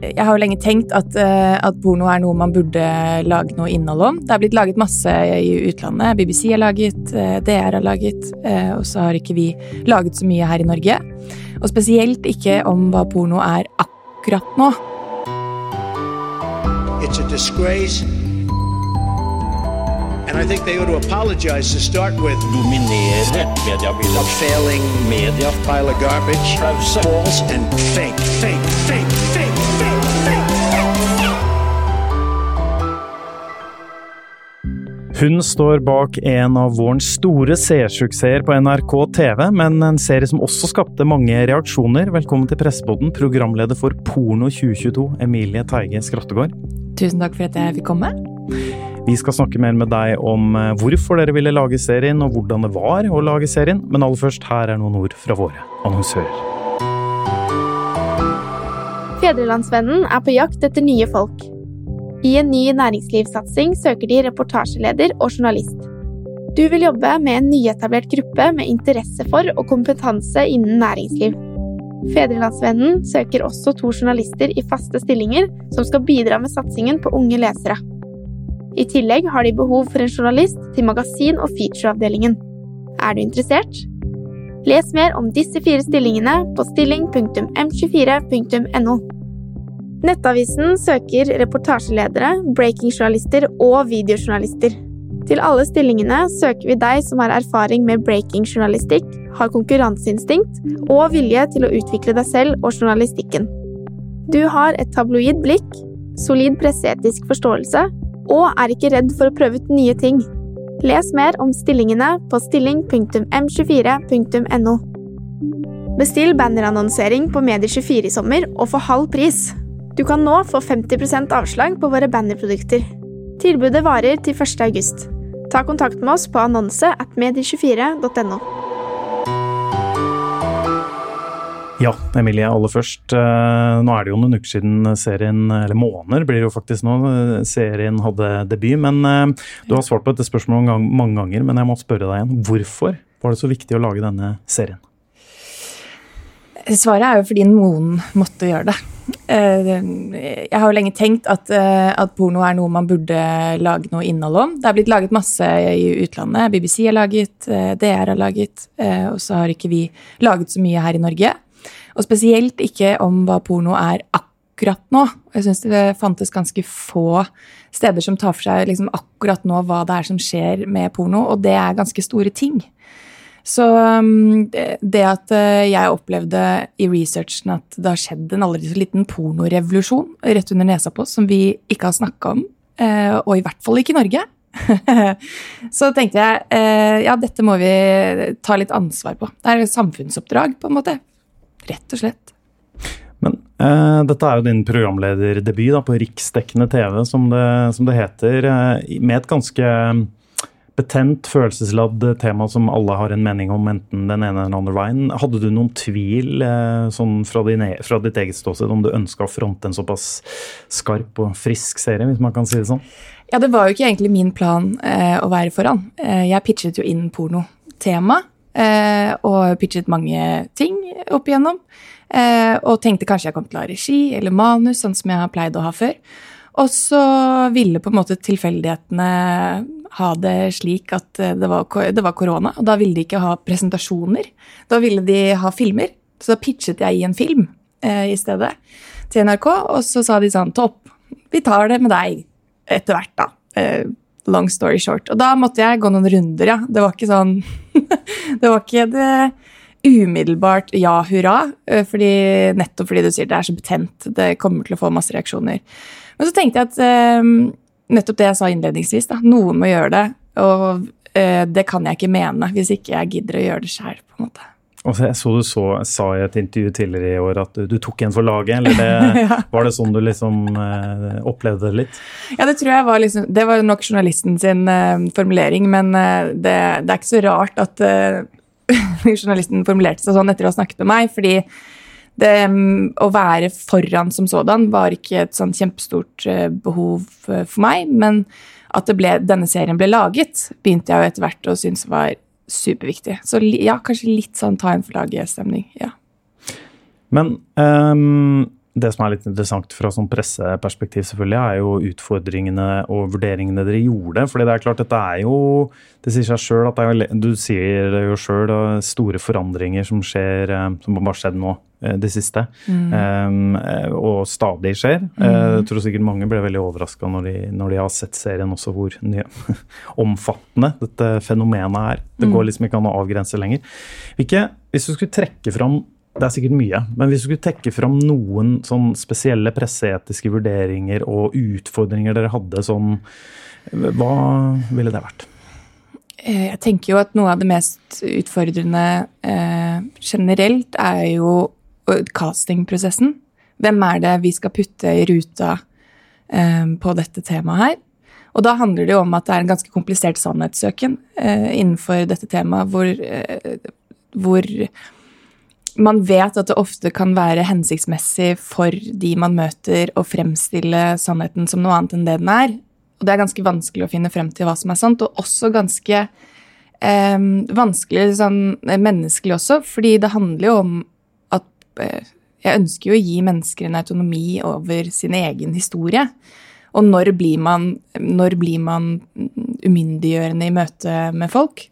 Jeg har jo lenge tenkt at, eh, at, porno er noe man burde lage noe innhold om. Det er blitt laget masse i utlandet. BBC har laget, eh, DR har laget, eh, og så har ikke vi laget så mye her i Norge. Og spesielt ikke om hva porno er akkurat nå. It's a disgrace. And I think they ought to apologize to start with. Dominere mediebildet. A failing media. Pile of garbage. False and fake, fake, fake, Hun står bak en av vårens store seersuksesser på NRK TV, men en serie som også skapte mange reaksjoner. Velkommen til Presseboden, programleder for Porno 2022, Emilie Teige Skrattegård. Tusen takk for at jeg fikk komme. Vi skal snakke mer med deg om eh, hvorfor dere ville lage serien, og hvordan det var å lage serien, men aller først, her er noen ord fra våre annonsører. Fedrelandsvennen er på jakt etter nye folk. I en ny næringslivssatsing søker de reportasjeleder og journalist. Du vil jobbe med en nyetablert gruppe med interesse for og kompetanse innen næringsliv. Fedrelandsvennen søker også to journalister i faste stillinger som skal bidra med satsingen på unge lesere. I tillegg har de behov for en journalist til magasin- og featureavdelingen. Er du interessert? Les mer om disse fire stillingene på stilling.m24.no. Nettavisen søker reportasjeledere, breakingjournalister og videojournalister. Til alle stillingene søker vi deg som har erfaring med breakingjournalistikk, har konkurranseinstinkt og vilje til å utvikle deg selv og journalistikken. Du har et tabloid blikk, solid presseetisk forståelse og er ikke redd for å prøve ut nye ting. Les mer om stillingene på stilling.m24.no. Bestill bannerannonsering på Medie24 i sommer og få halv pris. Du kan nå få 50% avslag på våre bannerprodukter. Tilbudet varer til 1. august. Ta kontakt med oss på annonse at medie24.no. Ja, Emilie, aller først. Eh, nå er det jo noen uker siden serien, eller måneder blir det jo faktisk nå, serien hadde debut. Men eh, du har svart på dette spørsmålet mange ganger, men jeg må spørre deg igjen. Hvorfor var det så viktig å lage denne serien? Svaret er jo fordi noen måtte gjøre det. Eh, jeg har jo lenge tenkt at, eh, at, porno er noe man burde lage noe innhold om. Det er blitt laget masse i utlandet. BBC har laget, eh, DR har laget, og så har ikke vi laget så mye her i Norge. Og spesielt ikke om hva porno er akkurat nå. Jeg syns det fantes ganske få steder som tar for seg liksom akkurat nå hva det er som skjer med porno, og det er ganske store ting. Så um, det at eh, jeg opplevde i researchen at det har skjedd en aldri så liten pornorevolusjon rett under nesa på oss som vi ikke har snakka om, eh, og i hvert fall ikke i Norge, så tenkte jeg eh, ja, dette må vi ta litt ansvar på. Det er et samfunnsoppdrag, på en måte. Rett og slett. Men eh, dette er jo din programlederdebut på riksdekkende TV, som det, som det heter, med et ganske betent, følelsesladd tema som alle har en mening om, enten den ene eller den andre veien. Hadde du noen tvil eh, sånn fra, din, e, fra ditt eget ståsted om du ønska å fronte en såpass skarp og frisk serie, hvis man kan si det sånn? Ja, det var jo ikke egentlig min plan eh, å være foran. Eh, jeg pitchet jo inn pornotema, eh, og pitchet mange ting opp igjennom. Eh, og tenkte kanskje jeg kom til å ha regi eller manus, sånn som jeg har pleid å ha før. Og så ville på en måte tilfeldighetene ha det slik at det var, det var, korona, og da ville de ikke ha presentasjoner. Da ville de ha filmer. Så da pitchet jeg i en film eh, i stedet til NRK, og så sa de sånn Topp, vi tar det med deg etter hvert, da. Eh, long story short. Og da måtte jeg gå noen runder, ja. Det var ikke sånn Det var ikke det umiddelbart ja, hurra, eh, fordi, nettopp fordi du sier det er så betent. Det kommer til å få masse reaksjoner. Men så tenkte jeg at um, nettopp det jeg sa innledningsvis, da, noen må gjøre det. Og uh, det kan jeg ikke mene hvis ikke jeg gidder å gjøre det sjøl, måte. Jeg så du så, sa i et intervju tidligere i år at du, du tok en for laget. eller det, ja. Var det sånn du liksom uh, opplevde det litt? Ja, det tror jeg var liksom, det var nok journalisten sin uh, formulering, men uh, det, det, er ikke så rart at journalisten formulerte seg sånn etter å ha snakket med meg. fordi det, å være foran som sådan var ikke et sånn kjempestort eh, behov eh, for meg. Men at ble, denne serien ble laget, begynte jeg jo etter hvert å synes var superviktig. Så ja, kanskje litt sånn ta en for laget-stemning. ja. Men um, det som er litt interessant fra sånn presseperspektiv, selvfølgelig, er jo utfordringene og vurderingene dere gjorde. fordi det er klart, dette er jo Det sier seg sjøl at det er Du sier det jo sjøl, store forandringer som skjer, eh, som har skjedd nå eh, det siste. Mm. Um, og stadig skjer. Mm. Jeg tror sikkert mange ble veldig overraska når, når de har sett serien også, hvor nye, omfattende dette fenomenet er. Det går mm. liksom ikke an å avgrense lenger. Hvilke, hvis du skulle trekke fram det er sikkert mye, men hvis du skulle tekke fram noen sånn spesielle presseetiske vurderinger og utfordringer dere hadde, sånn, hva ville det vært? Eh, jeg tenker jo at noe av det mest utfordrende eh, generelt er jo castingprosessen. Hvem er det vi skal putte i ruta eh, på dette temaet her? Og da handler det jo om at det er en ganske komplisert sannhetssøken eh, innenfor dette temaet, hvor, eh, hvor man vet at det ofte kan være hensiktsmessig for de man møter, å fremstille sannheten som noe annet enn det den er. Og det er ganske vanskelig å finne frem til hva som er sant, og også ganske eh, vanskelig sånn menneskelig også, fordi det handler jo om at eh, jeg ønsker jo å gi mennesker en autonomi over sin egen historie. Og når blir man, når blir man umyndiggjørende i møte med folk?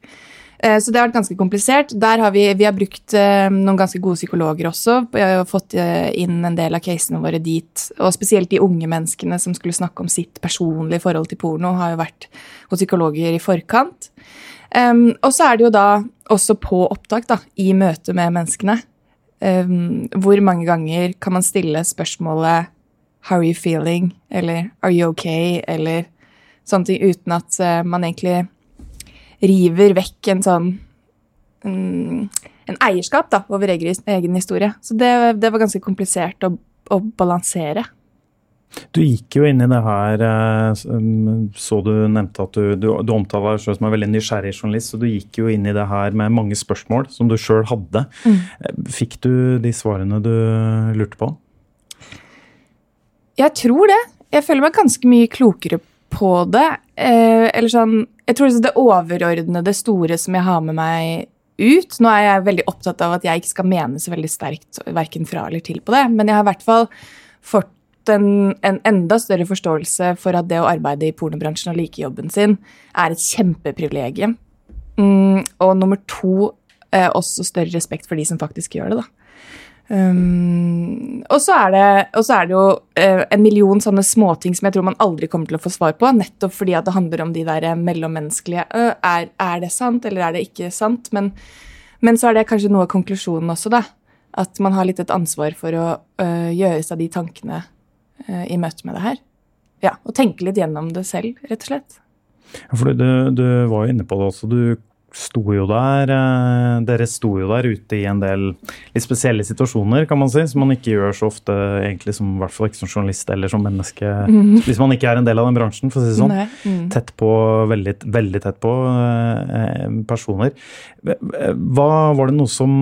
Eh, så det har vært ganske komplisert. Der har vi, vi har brukt eh, noen ganske gode psykologer også. Vi har fått eh, inn en del av casene våre dit. Og spesielt de unge menneskene som skulle snakke om sitt personlige forhold til porno, har jo vært hos psykologer i forkant. Og så er det jo da også på opptak, da, i møte med menneskene. Hvor mange ganger kan man stille spørsmålet 'How are you feeling?' eller 'Are you okay?' eller sånne ting uten at man egentlig river vekk en sånn en, en eierskap da, over egen historie. Så det, det var ganske komplisert å, å, balansere. Du gikk jo inn i det her eh, Så du nevnte at du, du, du omtaler deg selv som en veldig nysgjerrig journalist. Så du gikk jo inn i det her med mange spørsmål som du sjøl hadde. Mm. Eh, fikk du de svarene du lurte på? Jeg tror det. Jeg føler meg ganske mye klokere på det. Eh, eller sånn Jeg tror det overordnede store som jeg har med meg ut Nå er jeg veldig opptatt av at jeg ikke skal mene så veldig sterkt verken fra eller til på det, men jeg har i hvert fall fått en, en, enda større forståelse for at det å arbeide i pornobransjen og like jobben sin er et kjempeprivilegium. Mm, og nummer to eh, også større respekt for de som faktisk gjør det, da. Um, og, så er det, er det jo uh, en million sånne småting som jeg tror man aldri kommer til å få svar på, nettopp fordi at det handler om de der mellommenneskelige uh, er, er, det sant, eller er det ikke sant? Men, men, så er det kanskje noe av konklusjonen også, da. At man har litt et ansvar for å uh, gjøre seg de tankene i møte med det her. Ja, Og tenke litt gjennom det selv, rett og slett. Ja, for du, du var jo inne på det også. Du sto jo der eh, Dere sto jo der ute i en del litt spesielle situasjoner, kan man si, som man ikke gjør så ofte, egentlig som, i hvert fall ikke som journalist eller som menneske, mm. hvis man ikke er en del av den bransjen, for å si det sånn. Mm. Tett på, veldig, veldig tett på eh, personer. Hva, var det noe som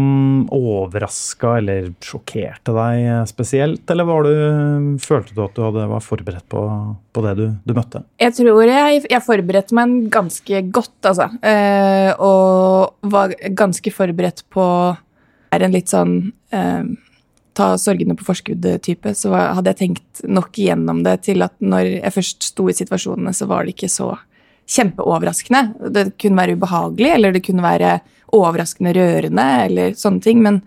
overraska eller sjokkerte deg spesielt, eller var du, følte du at du hadde, var forberedt på, på det du, du, møtte? Jeg tror jeg, jeg forberedte meg ganske godt, altså. Eh, og var ganske forberedt på er en litt sånn eh, ta sorgene på forskudd-type, så hadde jeg tenkt nok igjennom det til at når jeg først sto i situasjonene, så var det ikke så kjempeoverraskende. Det kunne være ubehagelig, eller det kunne være overraskende rørende, eller sånne ting, men,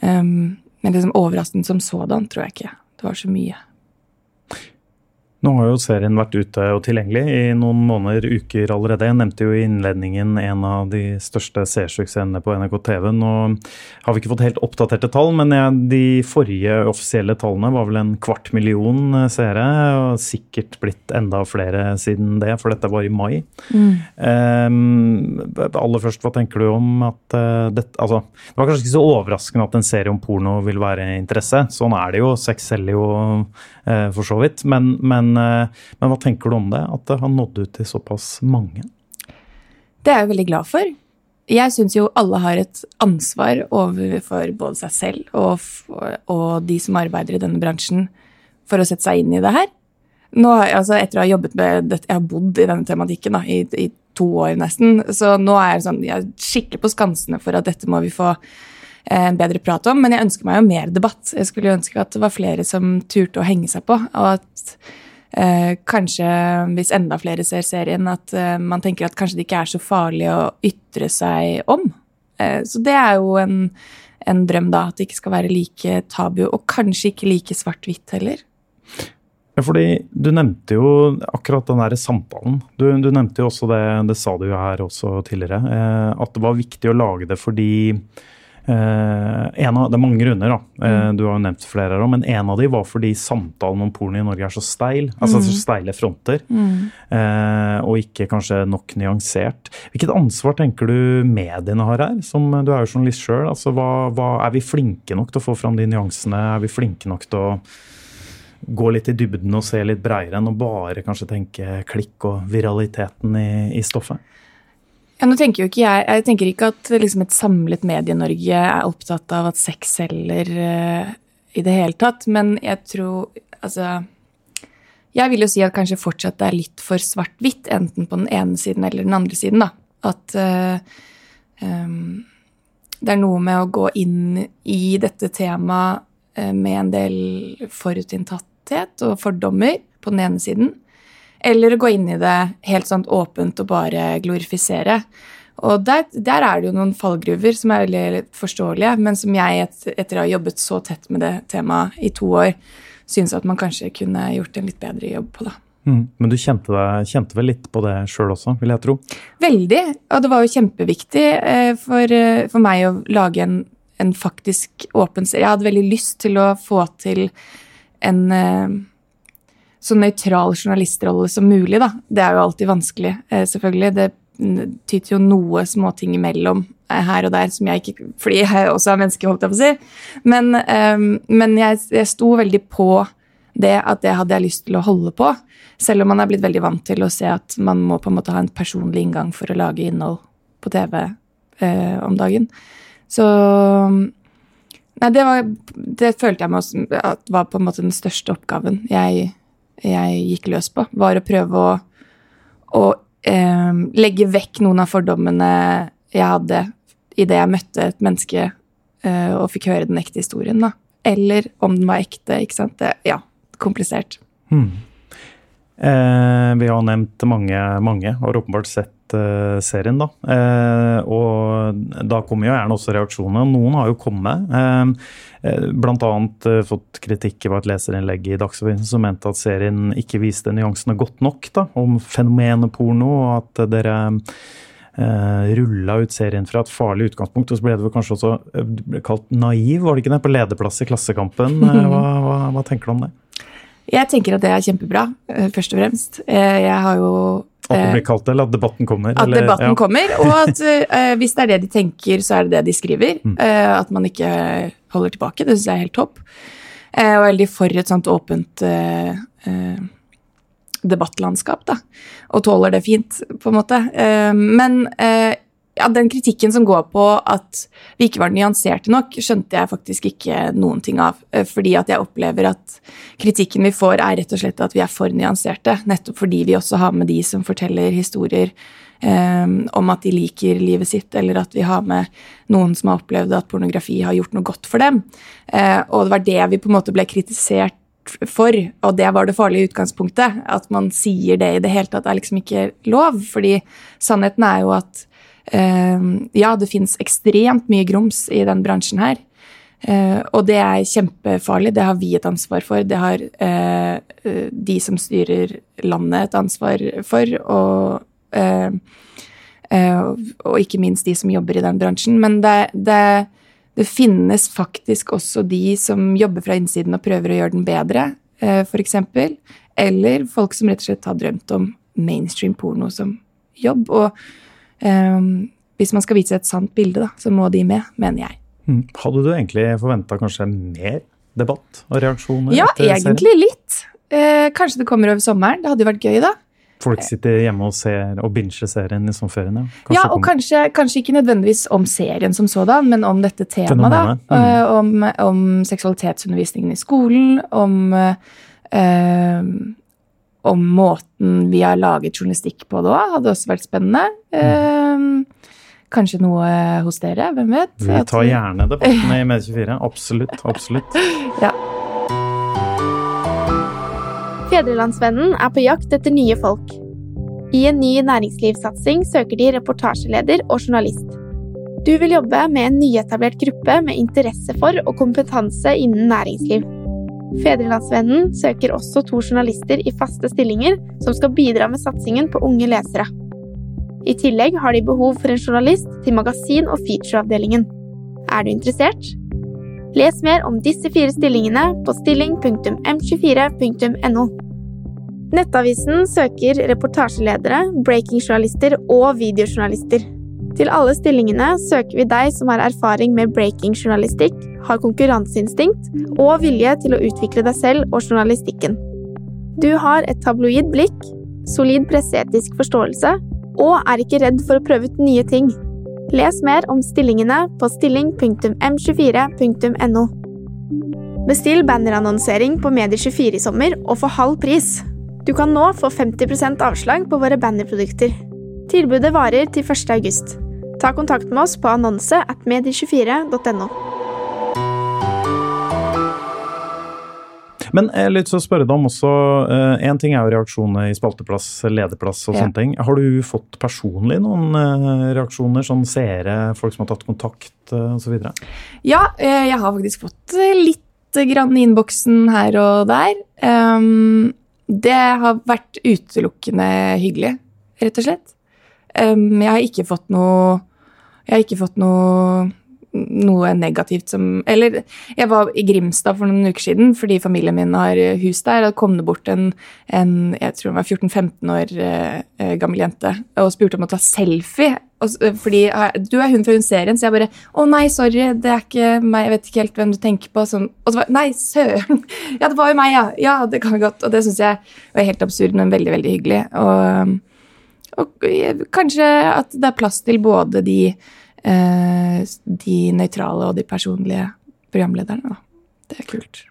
um, men liksom overraskende som sådan tror jeg ikke det var så mye. Nå har jo serien vært ute og tilgjengelig i noen måneder, uker allerede. Jeg nevnte jo i innledningen en av de største seersuksessene på NRK TV. Nå har vi ikke fått helt oppdaterte tall, men de forrige offisielle tallene var vel en kvart million seere. Og sikkert blitt enda flere siden det, for dette var i mai. Mm. Um, aller først, hva tenker du om at uh, dette Altså, det var kanskje ikke så overraskende at en serie om porno vil være interesse. Sånn er det jo. Sex selger jo for så vidt. men, men men, eh, hva tenker du om det? At det har nådd ut til såpass mange? Det er jeg veldig glad for. Jeg syns jo alle har et ansvar overfor både seg selv og, og, de som arbeider i denne bransjen, for å sette seg inn i det her. Nå, altså etter å ha jobbet med dette, Jeg har bodd i denne tematikken da, i, i, to år nesten, så nå er jeg, sånn, jeg er skikkelig på skansene for at dette må vi få en bedre prat om. Men jeg ønsker meg jo mer debatt. Jeg skulle ønske at det var flere som turte å henge seg på. Og at eh, kanskje, hvis enda flere ser serien, at eh, man tenker at kanskje det ikke er så farlig å ytre seg om. Eh, så det er jo en, en drøm, da. At det ikke skal være like tabu. Og kanskje ikke like svart-hvitt heller. Ja, fordi Du nevnte jo akkurat den der samtalen. Du, du nevnte jo også det, det sa du jo her også tidligere, eh, at det var viktig å lage det fordi eh, av, Det er mange grunner, da. Eh, du har jo nevnt flere her dem, men en av de var fordi samtalen om porno i Norge er så steil. Altså så steile fronter. Eh, og ikke kanskje nok nyansert. Hvilket ansvar tenker du mediene har her? Som, du er jo journalist sjøl. Altså, hva, hva, er vi flinke nok til å få fram de nyansene? Er vi flinke nok til å gå litt i dybden og se litt bredere enn å bare kanskje tenke klikk og viraliteten i, i stoffet? Ja, nå tenker jo ikke Jeg jeg tenker ikke at liksom et samlet Medie-Norge er opptatt av at sex selger uh, i det hele tatt, men jeg tror Altså Jeg vil jo si at kanskje fortsatt det er litt for svart-hvitt, enten på den ene siden eller den andre siden. da. At uh, um, det er noe med å gå inn i dette temaet uh, med en del forutinntatthet og fordommer på den ene siden. Eller gå inn i det helt sånn åpent og bare glorifisere. Og der, der, er det jo noen fallgruver som er veldig forståelige, men som jeg, et, etter å ha jobbet så tett med det temaet i to år, syns at man kanskje kunne gjort en litt bedre jobb på. da. Mm. Men du kjente, deg, kjente, vel litt på det sjøl også, vil jeg tro? Veldig. Og det var jo kjempeviktig eh, for, eh, for meg å lage en, en faktisk åpen serie. Jeg hadde veldig lyst til å få til en eh, så nøytral journalistrolle som mulig, da. Det er jo alltid vanskelig, eh, selvfølgelig. Det tyter jo noe småting imellom eh, her og der som jeg ikke Fordi jeg også er menneske, holdt jeg på å si. Men, um, men jeg, jeg, sto veldig på det at det hadde jeg lyst til å holde på. Selv om man er blitt veldig vant til å se at man må på en måte ha en personlig inngang for å lage innhold på TV eh, om dagen. Så Nei, det, var, det følte jeg meg også, at var på en måte den største oppgaven jeg jeg gikk løs på, var å prøve å, å eh, legge vekk noen av fordommene jeg hadde idet jeg møtte et menneske eh, og fikk høre den ekte historien. da. Eller om den var ekte. ikke sant? Det, ja, komplisert. Hmm. Eh, vi har nevnt mange, mange har åpenbart sett serien, da. Uh, og da kommer jo gjerne også reaksjonene. Noen har jo kommet. Uh, blant annet fått kritikk i et leserinnlegg i Dagsavisen som mente at serien ikke viste nyansene godt nok da, om fenomenet porno, og at dere uh, rulla ut serien fra et farlig utgangspunkt. Og så ble det vel kanskje også kalt naiv, var det ikke det, på lederplass i Klassekampen. Hva, hva, hva tenker du om det? Jeg tenker at det er kjempebra, først og fremst. Jeg har jo at det blir kalt det, eller at debatten kommer? At eller, debatten ja. kommer, og at uh, hvis det er det de tenker, så er det det de skriver. Mm. Uh, at man ikke holder tilbake. Det syns jeg er helt topp. Uh, og veldig for et sånt åpent debattlandskap, da. Og tåler det fint, på en måte. men ja, den kritikken som går på at vi ikke var nyanserte nok, skjønte jeg faktisk ikke noen ting av. Eh, fordi at jeg opplever at kritikken vi får, er rett og slett at vi er for nyanserte. Nettopp fordi vi også har med de som forteller historier um, om at de liker livet sitt, eller at vi har med noen som har opplevd at pornografi har gjort noe godt for dem. Uh, og det var det vi på en måte ble kritisert for, og det var det farlige utgangspunktet. At man sier det i det hele tatt er liksom ikke lov. Fordi sannheten er jo at ja, det fins ekstremt mye grums i den bransjen her. Uh, og det er kjempefarlig. Det har vi et ansvar for. Det har uh, de som styrer landet, et ansvar for. Og, uh, og ikke minst de som jobber i den bransjen. Men det, det, det, finnes faktisk også de som jobber fra innsiden og prøver å gjøre den bedre, f.eks. Eller folk som rett og slett har drømt om mainstream porno som jobb. Og Um, hvis man skal vise et sant bilde, da, så må de med, mener jeg. Mm. Hadde du egentlig forventa kanskje mer debatt og reaksjoner? Ja, egentlig litt. Eh, kanskje det kommer over sommeren. Det hadde jo vært gøy, da. Folk sitter hjemme og ser og binger serien i sommerferien? Ja, kanskje ja og kanskje, kanskje, ikke nødvendigvis om serien som sådan, men om dette temaet. da. Mm. Uh, om, om, seksualitetsundervisningen i skolen, om uh, om måten vi har laget journalistikk på det òg, hadde også vært spennende. Mm. kanskje noe hos dere. Hvem vet? Vi tar gjerne debattene i Med24. Absolutt. Absolutt. ja. Fedrelandsvennen er på jakt etter nye folk. I en ny næringslivssatsing søker de reportasjeleder og journalist. Du vil jobbe med en nyetablert gruppe med interesse for og kompetanse innen næringsliv. Fedrelandsvennen søker også to journalister i faste stillinger som skal bidra med satsingen på unge lesere. I tillegg har de behov for en journalist til magasin- og featureavdelingen. Er du interessert? Les mer om disse fire stillingene på stilling.m24.no. Nettavisen søker reportasjeledere, breakingjournalister og videojournalister. Til alle stillingene søker vi deg som har erfaring med breakingjournalistikk, har konkurranseinstinkt og vilje til å utvikle deg selv og journalistikken. Du har et tabloid blikk, solid presseetisk forståelse og er ikke redd for å prøve ut nye ting. Les mer om stillingene på stilling.m24.no. Bestill bannerannonsering på Medie24 i sommer og få halv pris. Du kan nå få 50% avslag på våre bannerprodukter. Tilbudet varer til 1. august. Ta kontakt med oss på annonse at medie24.no. Men jeg har lyst til å spørre deg om også Én ting er jo reaksjoner i spalteplass, lederplass og Ja. sånne ting. Har du fått personlig noen eh, reaksjoner? Sånn seere, folk som har tatt kontakt uh, osv.? Ja, eh, jeg har faktisk fått eh, litt grann i innboksen her og der. Ehm, det har vært utelukkende hyggelig, rett og slett. Ehm, jeg har ikke fått noe Jeg har ikke fått noe noe negativt som Eller jeg var i Grimstad for noen uker siden fordi familien min har eh, hus der. Og kom det bort en, en jeg tror hun var 14-15 år eh, eh, gammel jente og spurte om å ta selfie. Og, eh, fordi du er hun fra hun serien, så jeg bare Å nei, sorry, det er ikke meg. Jeg vet ikke helt hvem du tenker på. Sånn, og så var Nei, søren! Ja, det var jo meg, ja. Ja, det kan vi godt. Og det syns jeg var helt absurd, men veldig, veldig hyggelig. Og, og kanskje at det er plass til både de de nøytrale og de personlige programlederne. Da. Det er kult.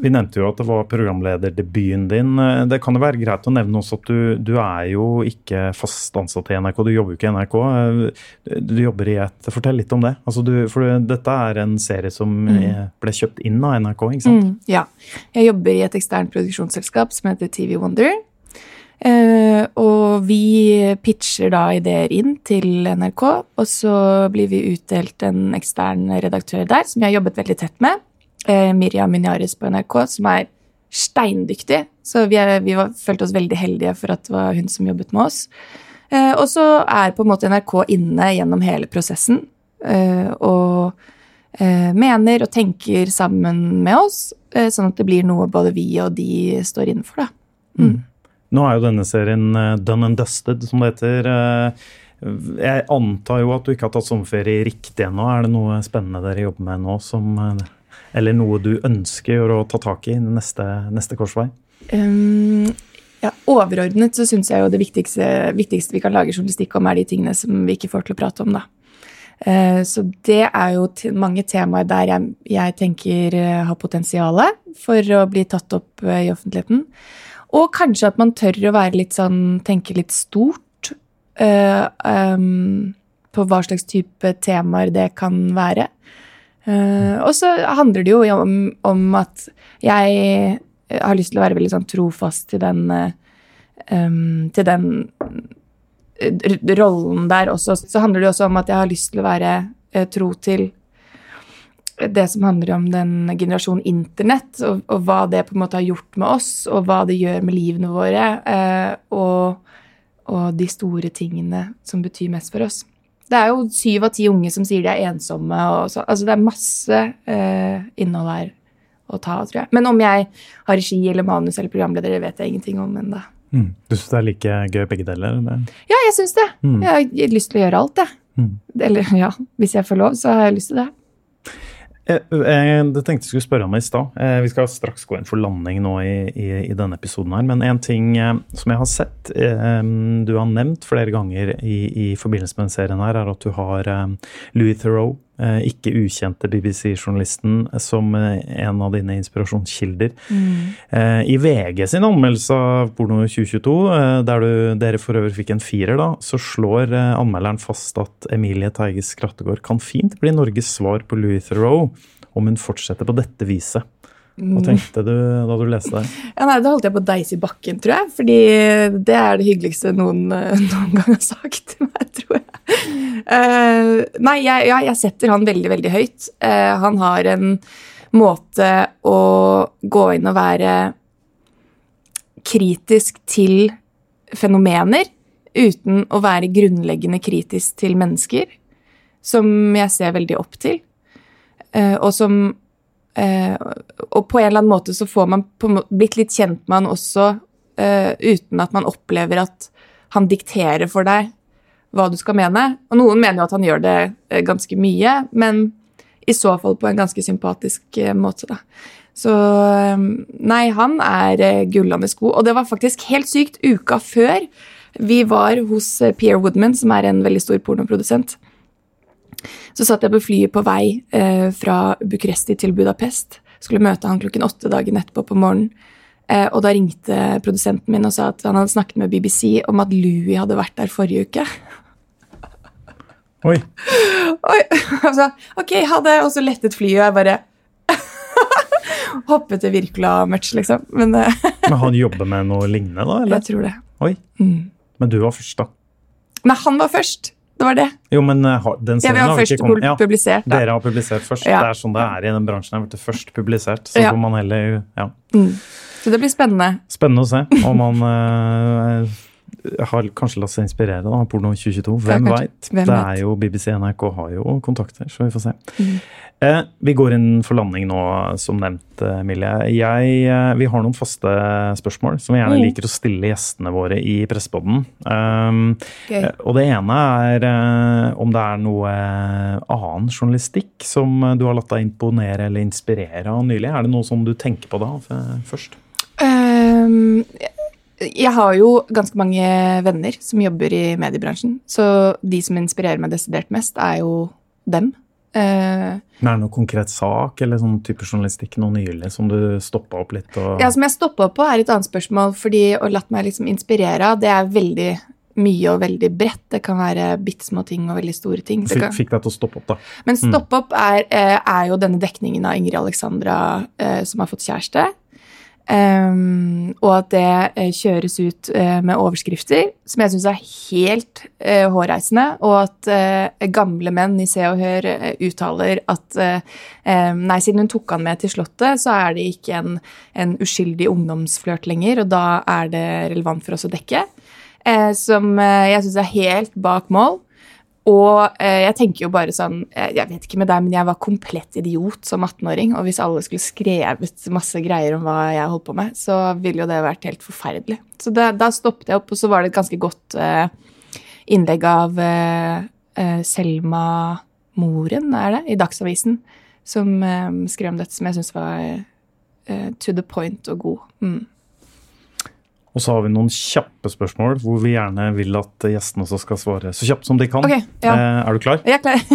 Vi nevnte jo at det var programlederdebuten din. Eh, Det kan jo være greit å nevne også at du, du er jo ikke fast ansatt i NRK. Du jobber jo ikke i NRK. Eh, Du jobber i et Fortell litt om det. Altså du, for dette er en serie som mm. ble kjøpt inn av NRK, ikke sant? Mm, ja. Jeg jobber i et eksternt produksjonsselskap som heter TV Wonder. Eh, og vi pitcher da ideer inn til NRK, og så blir vi utdelt en ekstern redaktør der, som jeg har jobbet veldig tett med. Eh, Miriam Minyaris på NRK, som er steindyktig. Så vi, er, vi var, følte oss veldig heldige for at det var hun som jobbet med oss. Eh, og så er på en måte NRK inne gjennom hele prosessen. eh, og eh, mener og tenker sammen med oss, sånn at det blir noe både vi og de står innenfor. da. Mm. Nå er jo denne serien eh, done and dusted, som det heter. Eh, Jeg antar jo at du ikke har tatt sommerferie riktig ennå. Er det noe spennende dere jobber med nå, som, eh, eller noe du ønsker å ta tak i neste, neste korsvei? Um, ja, overordnet så syns jeg jo det viktigste, viktigste vi kan lage journalistikk om, er de tingene som vi ikke får til å prate om, da. Så det er jo mange temaer der jeg, jeg tenker har potensial for å bli tatt opp i offentligheten. Og kanskje at man tør å være litt sånn, tenke litt stort uh, um, på hva slags type temaer det kan være. Uh, og så handler det jo om, om at jeg har lyst til å være veldig sånn trofast til den uh, um, til den rollen der også. Så handler det også om at jeg har lyst til å være tro til det som handler om den generasjonen internett, og, og hva det på en måte har gjort med oss, og hva det gjør med livene våre, eh, og, og de store tingene som betyr mest for oss. Det er jo syv av ti unge som sier de er ensomme. Så, altså det er masse eh, innhold her å ta tror jeg. Men om jeg har regi eller manus eller programleder, det vet jeg ingenting om ennå. Du syns det er like gøy begge deler? eller? Ja, jeg syns det. Mm. Jeg har lyst til å gjøre alt, jeg. Mm. Eller ja, hvis jeg får lov, så har jeg lyst til det. Eh, jeg Det tenkte jeg skulle spørre om i stad. Eh, Vi skal straks gå inn for landing nå i, i, i denne episoden her. Men en ting eh, som jeg har sett eh, du har nevnt flere ganger i, i forbindelse med serien her, er at du har eh, Louis Theroux eh, ikke ukjente BBC-journalisten, som eh, en av dine inspirasjonskilder. Mm. I VG sin anmeldelse av Porno 2022, eh, der du, dere for øvrig fikk en firer, da, så slår eh, anmelderen fast at Emilie Teige Skrattegård kan fint bli Norges svar på Louis Theroux om hun fortsetter på dette viset. Hva tenkte du da du leste det? Ja, nei, Da holdt jeg på å deise i bakken, tror jeg. Fordi det er det hyggeligste noen noen gang har sagt til meg, tror jeg. Uh, nei, jeg, ja, jeg setter han veldig, veldig høyt. Uh, han har en måte å gå inn og være kritisk til fenomener uten å være grunnleggende kritisk til mennesker, som jeg ser veldig opp til. uh, og som Eh, og på en eller annen måte så får man blitt litt kjent med han også eh, uten at man opplever at han dikterer for deg hva du skal mene. Og noen mener jo at han gjør det eh, ganske mye, men i så fall på en ganske sympatisk eh, måte, da. Så eh, nei, han er gullende god. Og det var faktisk helt sykt. Uka før vi var hos Pierre Woodman, som er en veldig stor pornoprodusent. Så satt jeg på flyet på vei eh, fra Bucuresti til Budapest. Skulle møte han klokken åtte dagen etterpå på morgenen. Eh, og da ringte produsenten min og sa at han hadde snakket med BBC om at Louis hadde vært der forrige uke. Oi, Oi, så, ok, ha det, og så lettet flyet, og jeg bare hoppet til Wirkola-match, liksom. Men eh, Men han jobber med noe lignende, da? eller? jeg tror det. Oi. Mm. Men du var først, da? Nei, han var først. Det var det. Jo, men eh, har- den serien ja, har først ikke kommet ja, publisert. Da. Dere har publisert først. Ja. Det er sånn det er i den bransjen. Jeg ble. Først publisert, så Ja. får man heller ja. Mm. Så det blir spennende. Spennende å se om man eh, har kanskje latt seg inspirere av Porno 2022. Hvem Ja, veit? Det er jo BBC NRK har jo kontakter, så vi får se. Mm. Eh, vi går inn for landing nå, som nevnt, eh, Emilie. Jeg, eh, vi har noen faste spørsmål som vi gjerne Mm. liker å stille gjestene våre i Pressepodden. Um, Gøy. Eh, Og det ene er eh, om det er noe eh, annen journalistikk som eh, du har latt deg imponere eller inspirere av nylig. Er det noe som du tenker på da først? Ehm, jeg har jo ganske mange venner som jobber i mediebransjen, så de som inspirerer meg desidert mest, er jo dem. Uh, Men er det noen konkret sak eller sånn type journalistikk noe nylig som du stoppa opp litt? Og... ja, som jeg stoppa opp på, er et annet spørsmål, fordi å latt meg liksom inspirere av, det er veldig mye og veldig bredt. Det kan være bitte små ting og veldig store ting. Fikk, kan... fikk deg til å stoppe opp, da. Men stopp opp er, eh, er jo denne dekningen av Ingrid Alexandra eh, som har fått kjæreste. Ehm, og at det eh, kjøres ut uh, med overskrifter som jeg syns er helt uh, hårreisende. Og at uh, gamle menn i Se og Hør uttaler at eh, nei, siden hun tok han med til Slottet, så er det ikke en, en uskyldig ungdomsflørt lenger, og da er det relevant for oss å dekke. Som jeg syns er helt bak mål. Og eh, jeg tenker jo bare sånn eh, Jeg vet ikke med deg, men jeg var komplett idiot som 18-åring. Og hvis alle skulle skrevet masse greier om hva jeg holdt på med, så ville jo det vært helt forferdelig. Så da, da stoppet jeg opp, og så var det et ganske godt eh, innlegg av eh, eh, Selma Moren, er det, i Dagsavisen, som eh, skrev om dette, som jeg syns var to the point og god. Mm. Og så har vi noen kjappe spørsmål hvor vi gjerne vil at gjestene også skal svare så kjapt som de kan. Okay, ja. eh, er du klar? Jeg er klar.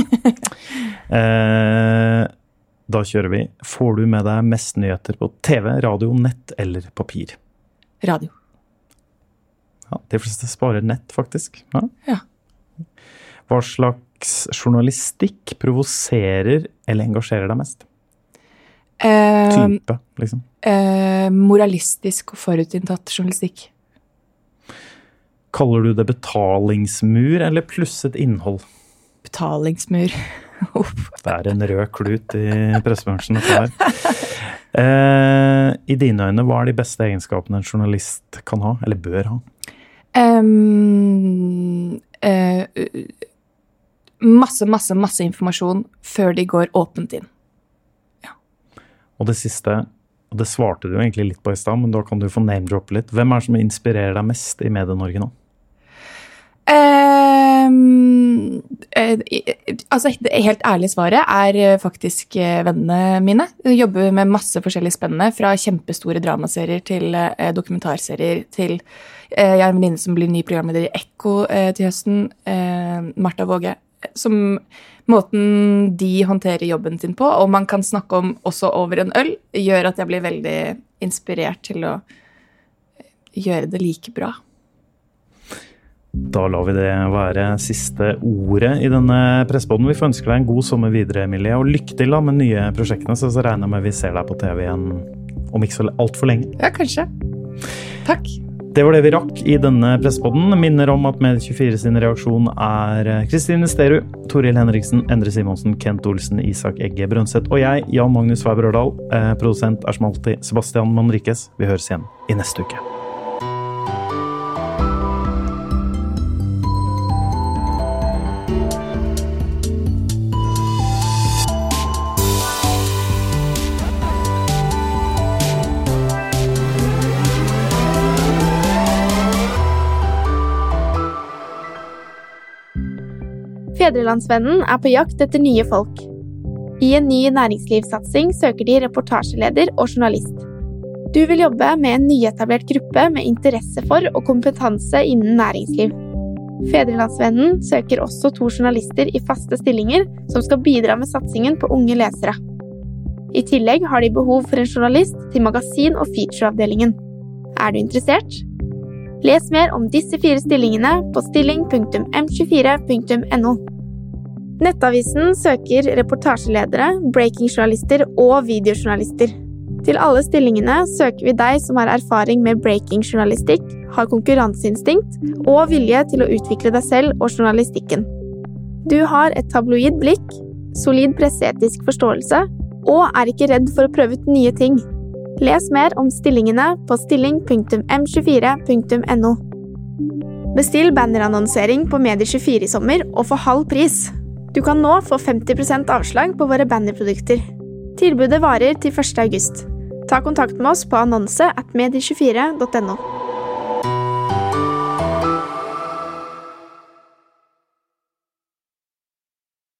Eh, da kjører vi. Får du med deg mest nyheter på TV, radio, nett eller papir? Radio. Ja, De fleste sparer nett, faktisk. Ja. Ja. Hva slags journalistikk provoserer eller engasjerer deg mest? Eh, Type, liksom. eh, moralistisk og forutinntatt journalistikk. Kaller du det betalingsmur eller plusset innhold? Betalingsmur. Det er en rød klut i pressebransjen, dette her. Eh, I dine øyne, hva er de beste egenskapene en journalist kan ha, eller bør ha? Um, eh, masse, masse, masse informasjon før de går åpent inn. Og det siste, og det svarte du egentlig litt på i stad, men da kan du få name-droppe litt. Hvem er det som inspirerer deg mest i Medie-Norge nå? Um, altså, det helt ærlige svaret er eh, faktisk eh, vennene mine. Jeg jobber med masse forskjellig spennende, fra kjempestore dramaserier til dokumentarserier til Jeg har en venninne som blir ny programleder i Ekko til høsten. Eh, Marta Våge. Som måten de håndterer jobben sin på, og man kan snakke om også over en øl, gjør at jeg blir veldig inspirert til å gjøre det like bra. Da lar vi det være siste ordet i denne presspodden. Vi får ønske deg en god sommer videre, Emilie, og lykke til da med nye prosjektene. Så, så regner jeg med vi ser deg på TV igjen om ikke så altfor lenge. Ja, kanskje. Takk. Det var det vi rakk i denne presspodden. Minner om at Med24 sin reaksjon er Kristine Sterud, Toril Henriksen, Endre Simonsen, Kent Olsen, Isak Egge Brønseth og jeg, Jan Magnus Weiber Ørdal. Eh, produsent er som alltid Sebastian Manrikes. Vi høres igjen i neste uke. Fedrelandsvennen er på jakt etter nye folk. I en ny næringslivssatsing søker de reportasjeleder og journalist. Du vil jobbe med en nyetablert gruppe med interesse for og kompetanse innen næringsliv. Fedrelandsvennen søker også to journalister i faste stillinger som skal bidra med satsingen på unge lesere. I tillegg har de behov for en journalist til magasin- og featureavdelingen. Er du interessert? Les mer om disse fire stillingene på stilling.m24.no. Nettavisen søker reportasjeledere, breakingjournalister og videojournalister. Til alle stillingene søker vi deg som har erfaring med breakingjournalistikk, har konkurranseinstinkt og vilje til å utvikle deg selv og journalistikken. Du har et tabloid blikk, solid presseetisk forståelse og er ikke redd for å prøve ut nye ting. Les mer om stillingene på stilling.m24.no. Bestill bannerannonsering på Medie24 i sommer og få halv pris. Du kan nå få 50% avslag på våre bannerprodukter. Tilbudet varer til 1. august. Ta kontakt med oss på annonse at medie24.no.